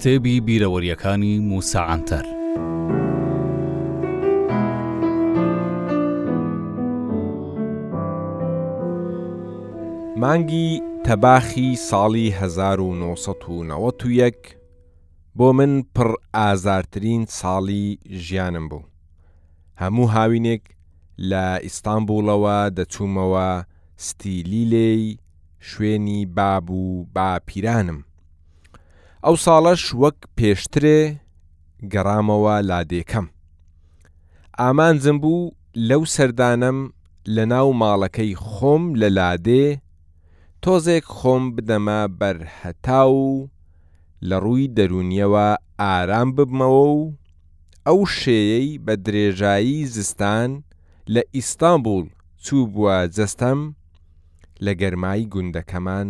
کتێبی بیرەوەریەکانی موسا عەنتەر مانگی تەباخی ساڵی 1991 بۆ من پڕ ئازارترین ساڵی ژیانم بوو هەموو هاوینێک لە ئیستانبوڵەوە دەچوومەوە ستیلیلێی شوێنی باب و باپیرانم. ئەو ساڵەش وەک پێشترێ گەڕامەوە لادێکەم. ئامانجم بوو لەو سەردانەم لە ناو ماڵەکەی خۆم لە لادێ تۆزێک خۆم بدەمە بەر هەتاو و لە ڕووی دەروونیەوە ئارام ببمەوە و ئەو شێیەی بە درێژایی زستان لە ئیستانبوڵ چووبووە جەستەم، لە گەرمای گوندەکەمان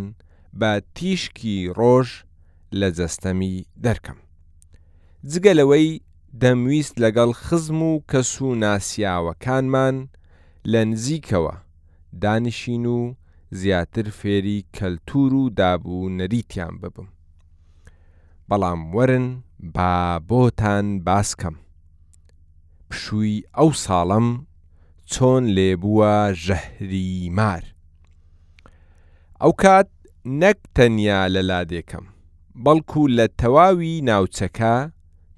بە تیشکی ڕۆژ لە جەستەمی دەرکەم. جگە لەوەی دەمویست لەگەڵ خزم و کەس و ناسیاوەکانمان لە نزیکەوە دانیشین و زیاتر فێری کەلتوور و داب و نەریتیان ببم. بەڵام وەرن با بۆتان باس کەم پشووی ئەو ساڵەم چۆن لێ بووە ژەهری مار ئەو کات نەک تەنیا لە لادێکەم بەڵکو لە تەواوی ناوچەکە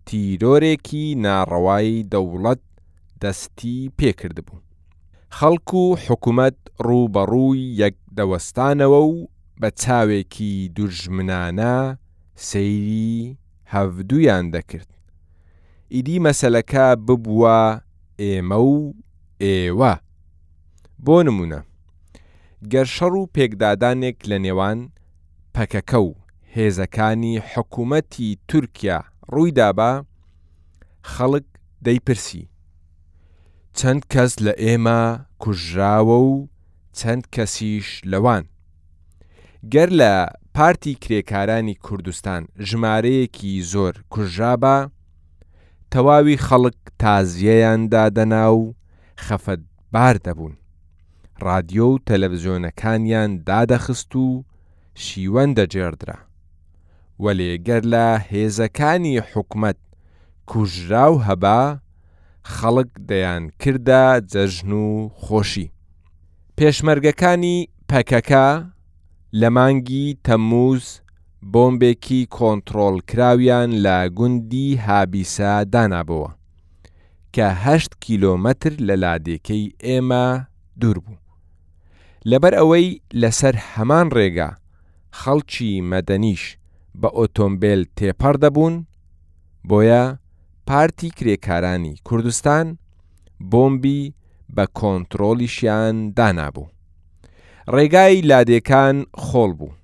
تیرۆرێکی ناڕەوای دەوڵەت دەستی پێ کردبوو. خەڵک و حکومەت ڕووبەڕووی یەک دەوەستانەوە و بە چاوێکی دوژمنانە سەیری هەڤدوویان دەکرد. ئیدی مەسەلەکە ببووە ئێمە و ئێوە. بۆ نموونە، گەر شەڕ و پێکدادانێک لە نێوان پەکەکە و هێزەکانی حکومەتی تورکیا ڕووی دابا، خەڵک دەیپرسی، چەند کەس لە ئێمە کوژراوە و چەند کەسیش لەوان. گەر لە پارتی کرێکارانی کوردستان ژمارەیەکی زۆر کوژرابا، تەواوی خەڵک تازیەیان دادەنا و خەفەتبار دەبوون، رادیۆ و تەلەفزیۆنەکانیان دادەخست و، شیوەن دەگێڕدرا، وەلێ گەر لە هێزەکانی حکومەت کوژراو هەبا، خەڵک دەیان کردە جەژن و خۆشی. پێشمەرگەکانی پەکەکە لە مانگی تەمموز بۆمبێکی کۆنتڕۆڵکراویان لە گوندی هابیسە دانابۆوە کە هەشت کیلۆمەتر لە لادێکەی ئێمە دوور بوو. لەبەر ئەوەی لەسەر هەمان ڕێگا خەڵکی مەدەنیش بە ئۆتۆمبێل تێپەڕ دەبوون، بۆیە پارتی کرێکارانی کوردستان بۆمبی بە کۆنتڕۆڵیشیان دانابوو. ڕێگای لادێکان خۆڵ بوو،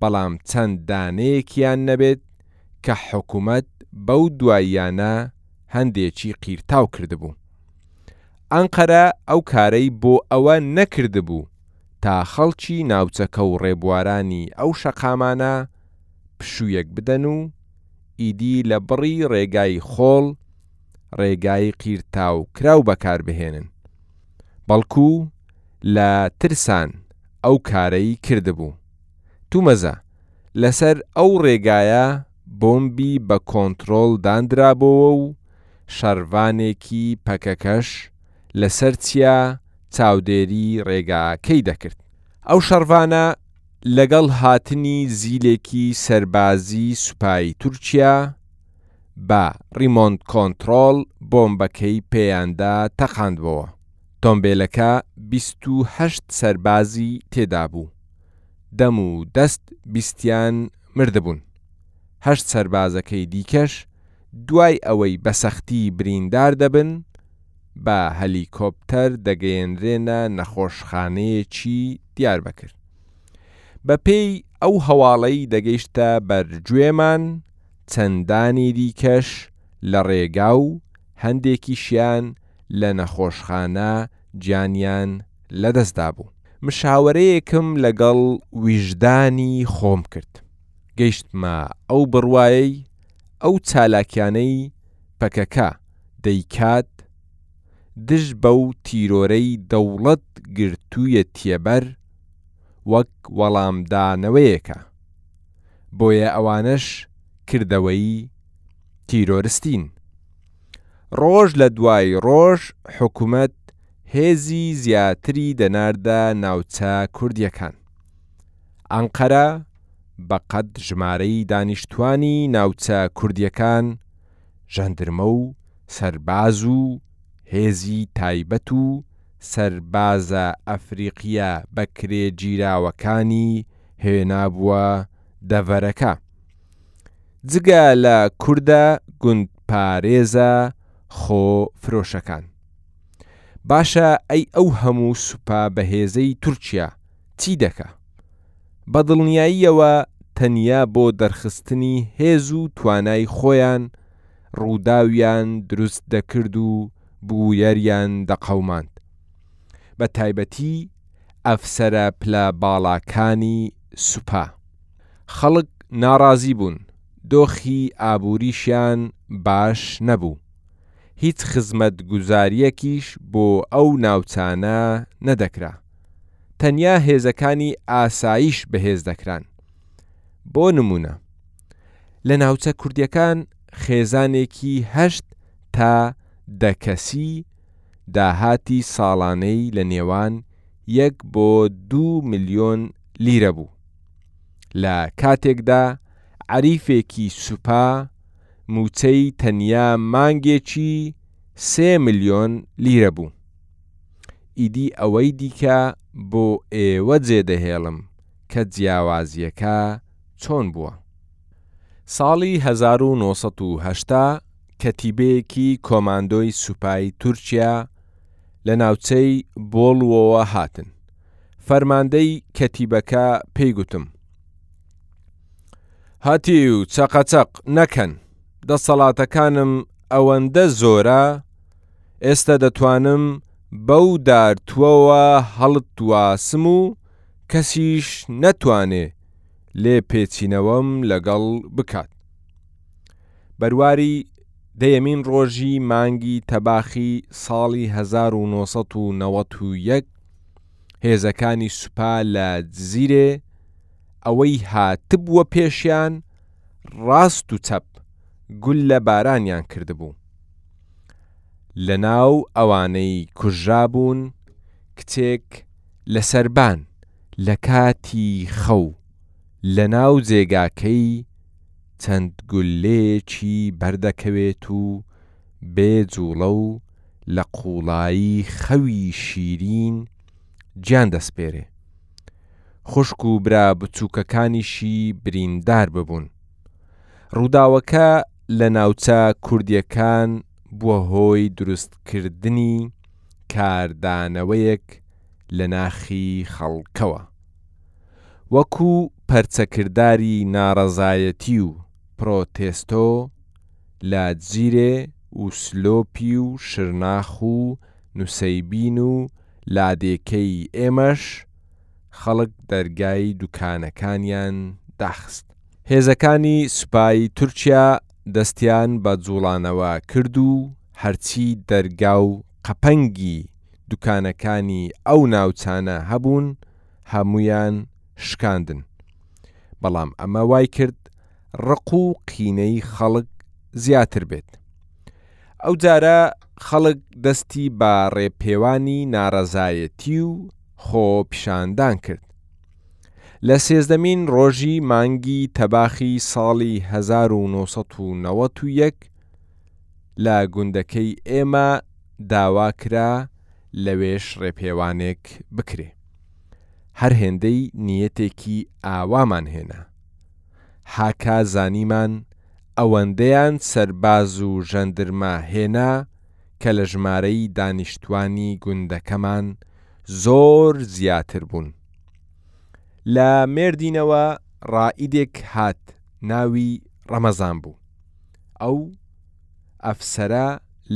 بەڵام چەند دانەیەکیان نەبێت کە حکومەت بەو دواییانە هەندێکی قیرتاو کردبوو. ئەنقەرە ئەو کارەی بۆ ئەوە نەکردبوو تا خەڵکی ناوچەکە و ڕێبوارانی ئەو شەقامانە پشوویەک بدەن و ئیدی لە بڕی ڕێگای خۆڵ ڕێگای قیرتاوکراو بەکار بهێنن، بەڵکو لە ترسان ئەو کارەی کردبوو. تومەزە لەسەر ئەو ڕێگایە. بۆمبی بە کۆنترۆڵ داندرابۆوە و شەڕڤانێکی پەکەکەش لەسەر چیا چاودێری رێگاکەی دەکرد. ئەو شەڕڤانە لەگەڵ هاتنی زیلێکی سەربازی سوپای تورکیا بە ریمۆند کۆنترۆڵ بۆمبەکەی پێیاندا تەقاندبۆوە. تۆمبێلەکە بیست و هەشت سەربازی تێدابوو. دەم و دەست بیستیان مردبوون، هەشت سەربازەکەی دیکەش دوای ئەوەی بە سەختی بریندار دەبن، بە هەلیکۆپتەر دەگەیەنرێنە نەخۆشخانەیەکی دیاربەکر. بەپێی ئەو هەواڵەی دەگەیشتە بەرگوێمان، چەندانی دیکەش لە رێگا و هەندێکیشیان لە نەخۆشخانە گیانیان لەدەستدابوو. مشاوەرەیەکم لەگەڵ ویژدانی خۆم کرد، گەیشتمە ئەو بڕوایەی ئەو چالاکیانەی پەکەکە دەیکات دژ بەو تیرۆرەی دەوڵەت گرتوویەتیەبەر وەک وەڵامدانەوەیەکە، بۆیە ئەوانەش کردەوەیی تیرۆرستین. ڕۆژ لە دوای ڕۆژ حکومەت هێزی زیاتری دەناردە ناوچە کوردییەکان. ئەنقەرە بە قەد ژمارەی دانیشتووانی ناوچە کوردییەکان، ژەندرمە و سەرباز و هێزی تایبەت و سەربازە ئەفریقییە بەکرێگیراوەکانی هێنابووە دەڤەرەکە. جگە لە کوردە گوند پارێزە خۆ فرۆشەکان. باشە ئەی ئەو هەموو سوپا بەهێزەی تورکیا چی دەکا؟ بە دڵنیاییەوە تەنیا بۆ دەرخستنی هێز و توانای خۆیان ڕووداویان دروست دەکرد و بوویەریان دەقەوماند. بە تایبەتی ئەفسەرە پلە باڵاکانی سوپا. خەڵک ناڕازی بوون، دۆخی ئابووریشیان باش نەبوو، هیچ خزمەتگوزارییەکیش بۆ ئەو ناوچانە نەدەکرا، تەنیا هێزەکانی ئاسایش بەهێز دەکران، بۆ نموونە لە ناوچە کوردییەکان خێزانێکی هەشت تا دە کەسی داهاتی ساڵانەی لە نێوان یەک بۆ دوو ملیۆن لیرە بوو. لە کاتێکدا عەریفێکی سوپا مووچەی تەنیا مانگێکی سێ ملیۆن لیرە بوو. ئیدی ئەوەی دیکە بۆ ئێوە جێدەهێڵم کە جیاوازییەکە چۆن بووە. ساڵی هەزار و نۆ سەد و هەشتا کەتیبەیەکی کۆماندۆی سوپای تورکیا لە ناوچەی بۆڵوەوە هاتن، فەرماندەی کەتیبەکە پێی گوتم، هەتیو چەقەچەق نەکەن، دەسەڵاتەکانم ئەوەندە زۆرە، ئێستا دەتوانم بەو دارتووەوە هەڵتواسم و کەسیش نەتوانێ لێپێچینەوەم لەگەڵ بکات. بەرواری دەیەمین ڕۆژی مانگی تەباخی ساڵی هەزار و نۆ سەد و نەوەت و یەک هێزەکانی سوپا لە جزیرێ ئەوەی هاتبووە پێشیان ڕاست و چەپ گوللە بارانیان کردبوو. لە ناو ئەوانەی کوژرابوون کچێک لە سەربان لە کاتی خەو لە ناو جێگاکەی چەند گوللەیەکی بەردەکەوێت و بێ جوڵە و لە قوڵایی خەوی شیرین گیان دەسپێرێ. خوشک و برا بچوکەکانیشی بریندار ببوون. ڕووداوەکە لە ناوچە کوردیەکان بووە هۆی دروستکردنی کاردانەوەیەک لە ناخی خەڵکەوە. وەکو پەرچەکرداری ناڕەزایەتی و پرۆتێستۆ لە جیرێ و سلۆپی و شرناخ و نوسەیبین و لادێکەی ئێمەش خەڵک دەرگای دوکانەکانیان داخست. هێزەکانی سوپای تورکیا دەستیان بە جوڵانەوە کرد و هەرچی دەرگا و قەپەنگی دوکانەکانی ئەو ناوچانە هەبوون هەموویان شکاندن، بەڵام ئەمە وایکرد ڕق و قینەی خەڵک زیاتر بێت. ئەو جارە خەڵک دەستی بە ڕێپێوانی ناڕەزایەتی و خۆ پیشاندان کرد. لە سێزدەمین ڕۆژی مانگی تەباخی ساڵی هەزار و نۆ سەد و نەوەد و یەک، لە گوندەکەی ئێمە داوا کرا لەوێش ڕێپێوانێک بکرێ. هەر هێندەی نیەتێکی ئاوامان هێنا. حاکا زانیمان ئەوەندەیان سەرباز و ژەندرمە هێنا کە لە ژمارەی دانیشتوانی گوندەکەمان زۆر زیاتر بوون. لە مێردینەوە ڕائیدێک هات ناوی ڕەمەزان بوو. ئەو ئەفسەرە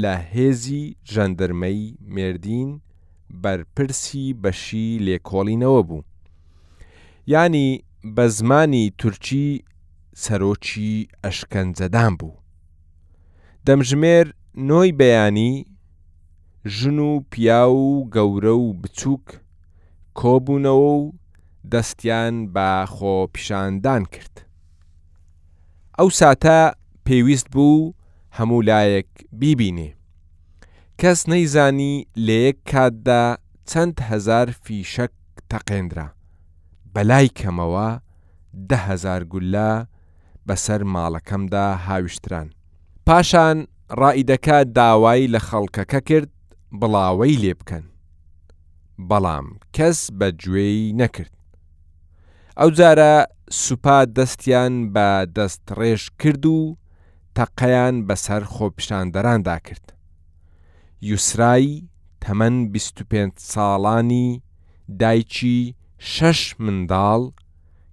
لە هێزی ژەندرمەی مێردین بەرپرسی بەشی لێکۆڵینەوە بوو یانی بە زمانی تورکی سەرۆکی ئەشکەنجەدان بوو دەمژمێر نۆی بەیانی ژن و پیا و گەورە و بچووک کۆبوونەوە و دەستیان بە خۆپیشاندان کرد ئەو ساتە پێویست بوو هەموو لایەک بیبینێ. کەس نەیزانی لە یەک کاتدا چەند هەزار فیشەک تەقێندرا، بە لای کەمەوە دە هەزار گوللە بە سەر ماڵەکەمدا هاویشتران. پاشان رائیدەکە داوای لە خەڵکەکە کرد بڵاوەی لێ بکەن، بەڵام کەس بە گوێی نەکرد. ئەوجارە سوپا دەستیان بە دەستڕێژ کرد و تەقەیان بەسەر خۆپیشاندەراندا کرد. یوسرای تەمەن بیست و پێنج ساڵانی دایکی شەش منداڵ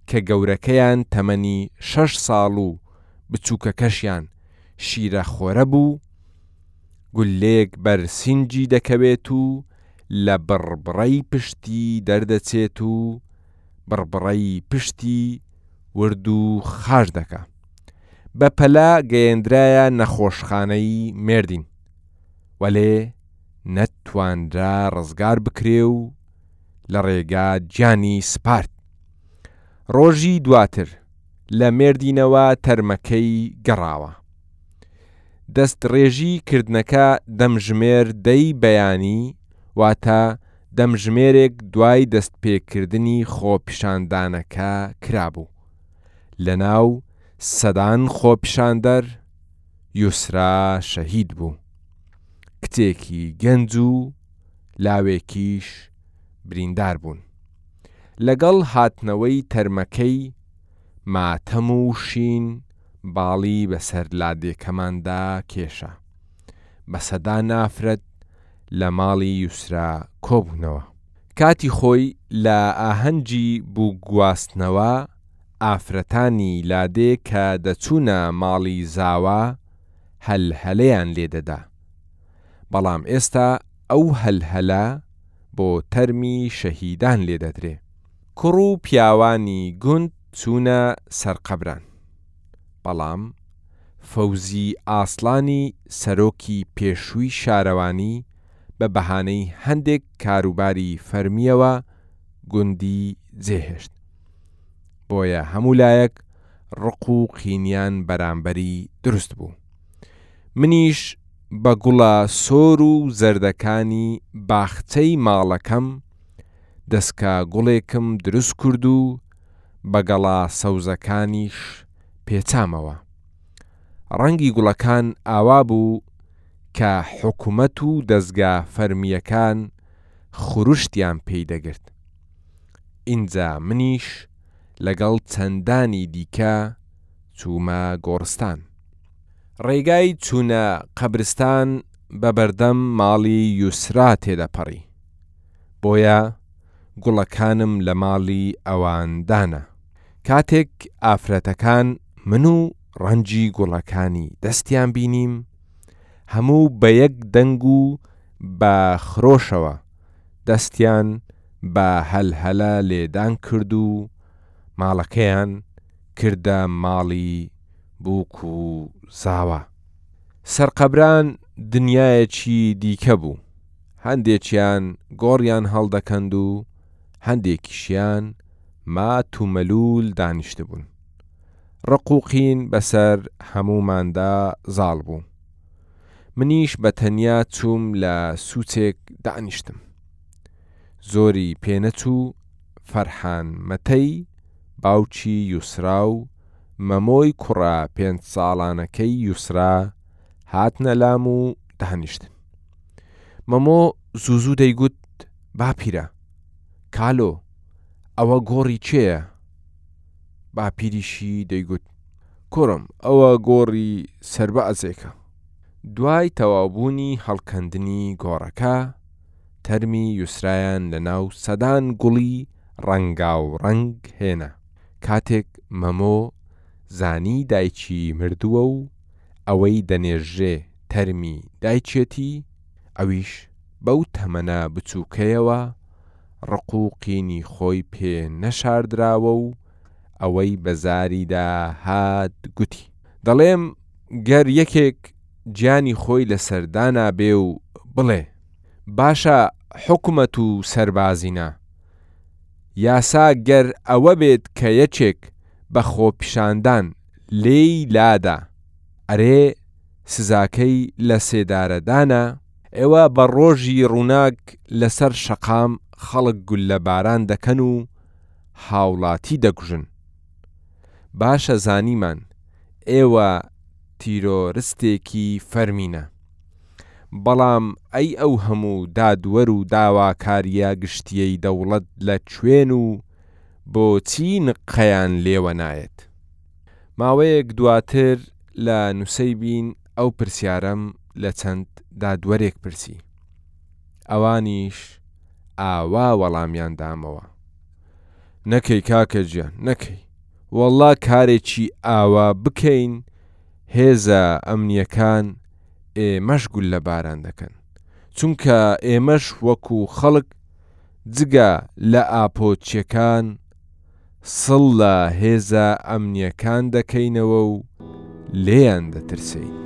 کە گەورەکەیان تەمەنی شەش ساڵ و بچووکەکەشیان شیرەخۆرە بوو، گوللەیەک بەر سینگی دەکەوێت و لە بڕبڕەی پشتی دەردەچێت و بڕبڕەی پشتی ورد و خاش دەکا. بە پەلە گەیەندرایە نەخۆشخانەی مێردین، وەلێ نەتوانرا ڕزگار بکرێ و لە ڕێگا گیانی سپارد. ڕۆژی دواتر، لە مێردینەوە تەرمەکەی گەڕاوە دەستڕێژی کردنەکە دەمژمێر دەی بەیانی واتە دەمژمێرێک دوای دەستپێکردنی خۆپیشاندانەکە کرابوو لەناو سەدان خۆپیشاندەر یوسرا شەهید بوو کچێکی گەنج و لاوێکیش بریندار بوون. لەگەڵ هاتنەوەی تەرمەکەی ماتەم و شین باڵی بەسەر لادێکەماندا کێشا، بە سەدان ئافرەت لە ماڵی یوسرا کۆبوونەوە. کاتی خۆی لە ئاهەنگی بووکگواستنەوە ئافرەتانی لادێ کە دەچوونە ماڵی زاوا هەلهەلەیان لێدەدا، بەڵام ئێستا ئەو هەلهەلە، بۆ تەرمی شەهیدان لێدەدرێ. کوڕ و پیاوانی گوند چوونە سەر قەبران. بەڵام فەوزی ئاسڵانی سەرۆکی پێشووی شارەوانی بە بەهانەی هەندێک کاروباری فەرمییەوە گوندی جێهێشت. بۆیە هەموو لایەک ڕق و قینیان بەرامبەری دروست بوو. منیش بە گوڵە سۆر و زەردەکانی باخچەی ماڵەکەم دەسکە گوڵێکم دروست کرد و بە گەڵا سەوزەکانیش پێچامەوە. ڕەنگی گوڵەکان ئاوا بوو کە حکومەت و دەزگا فەرمییەکان خورشتیان پێی دەگرت. ئینجا منیش لەگەڵ چەندانی دیکە چوومە گۆڕستان. ڕێگای چوونە قەبرستان بە بەردەم ماڵی یوسرا تێدەپەڕی، بۆیە گوڵەکانم لە ماڵی ئەوان دانا، کاتێک ئافرەتەکان من و ڕەنجی گوڵەکانی دەستیان بینیم، هەموو بە یەک دەنگ و بە خرۆشەوە دەستیان بە هەلهەلە لێدان کرد و ماڵەکەیان کردە ماڵی بووک و زاوا. سەرقەبران دنیایەکی دیکە بوو، هەندێکیان گۆڕیان هەڵدەکەند و هەندێکیشیان مات و مەلوول دانیشتبوون. ڕق و قین بەسەر هەمووماندا زاڵ بوو. منیش بە تەنیا چووم لە سووچێک دانیشتم. زۆری پێنەچوو فەرحان مەتەی، باوکی یوسرا و مەمۆی کوڕە پێنج ساڵانەکەی یوسرا هاتنە لام و دانیشتن. مەمۆ زوو زوو دەیگوت باپیرە، کالۆ، ئەوە گۆڕی کێیە؟ باپیریشی دەیگوت کوڕم ئەوە گۆڕی سەربازێکە. دوای تەواوبوونی هەڵکەندنی گۆڕەکە، تەرمی یوسرایان لە ناو سەدان گوڵی ڕەنگاو ڕەنگ هێنا، کاتێک مەمۆ زانی دایکی مردووە و ئەوەی دەنێژرێ تەرمی دایکێتی، ئەویش بەو تەمەنە بچووکەیەوە ڕق و قینی خۆی پێ نەشاردراوە و ئەوەی بە زاریدا هات گوتی، دەڵێم گەر یەکێک گیانی خۆی لەسەر دانابێ و بڵێ، باشە حکومەت و سەربازی نا؟ یاسا گەر ئەوە بێت کە یەکێک بە خۆپیشاندان لێی لادا ئەرێ سزاکەی لە سێدارەدانە؟ ئێوە بە ڕۆژی ڕووناک لەسەر شەقام خەڵک گوللە باران دەکەن و هاوڵاتی دەکوژن باشە زانیمان ئێوە تیرۆرستێکی فەرمینە. بەڵام ئەی ئەو هەموو دادوەر و داواکارییە گشتییەی دەوڵەت لە کوێن و بۆچی نققەیان لێوە نایەت؟ ماوەیەک دواتر لە نوسەیبین ئەو پرسیارەم لە چەند دادوەرێک پرسی، ئەوانیش ئاوا وەڵامیان دامەوە، نەکەی کاکە گیان نەکەی، وەڵڵا کارێکی ئاوا بکەین هێزە ئەمنییەکان ئێمەش گوللە باران دەکەن چونکە ئێمەش وەکو خەڵک جگە لە ئاپۆ چیەکان سڵ لە هێزە ئەمنیەکان دەکەینەوە و لێیان دەترسێین.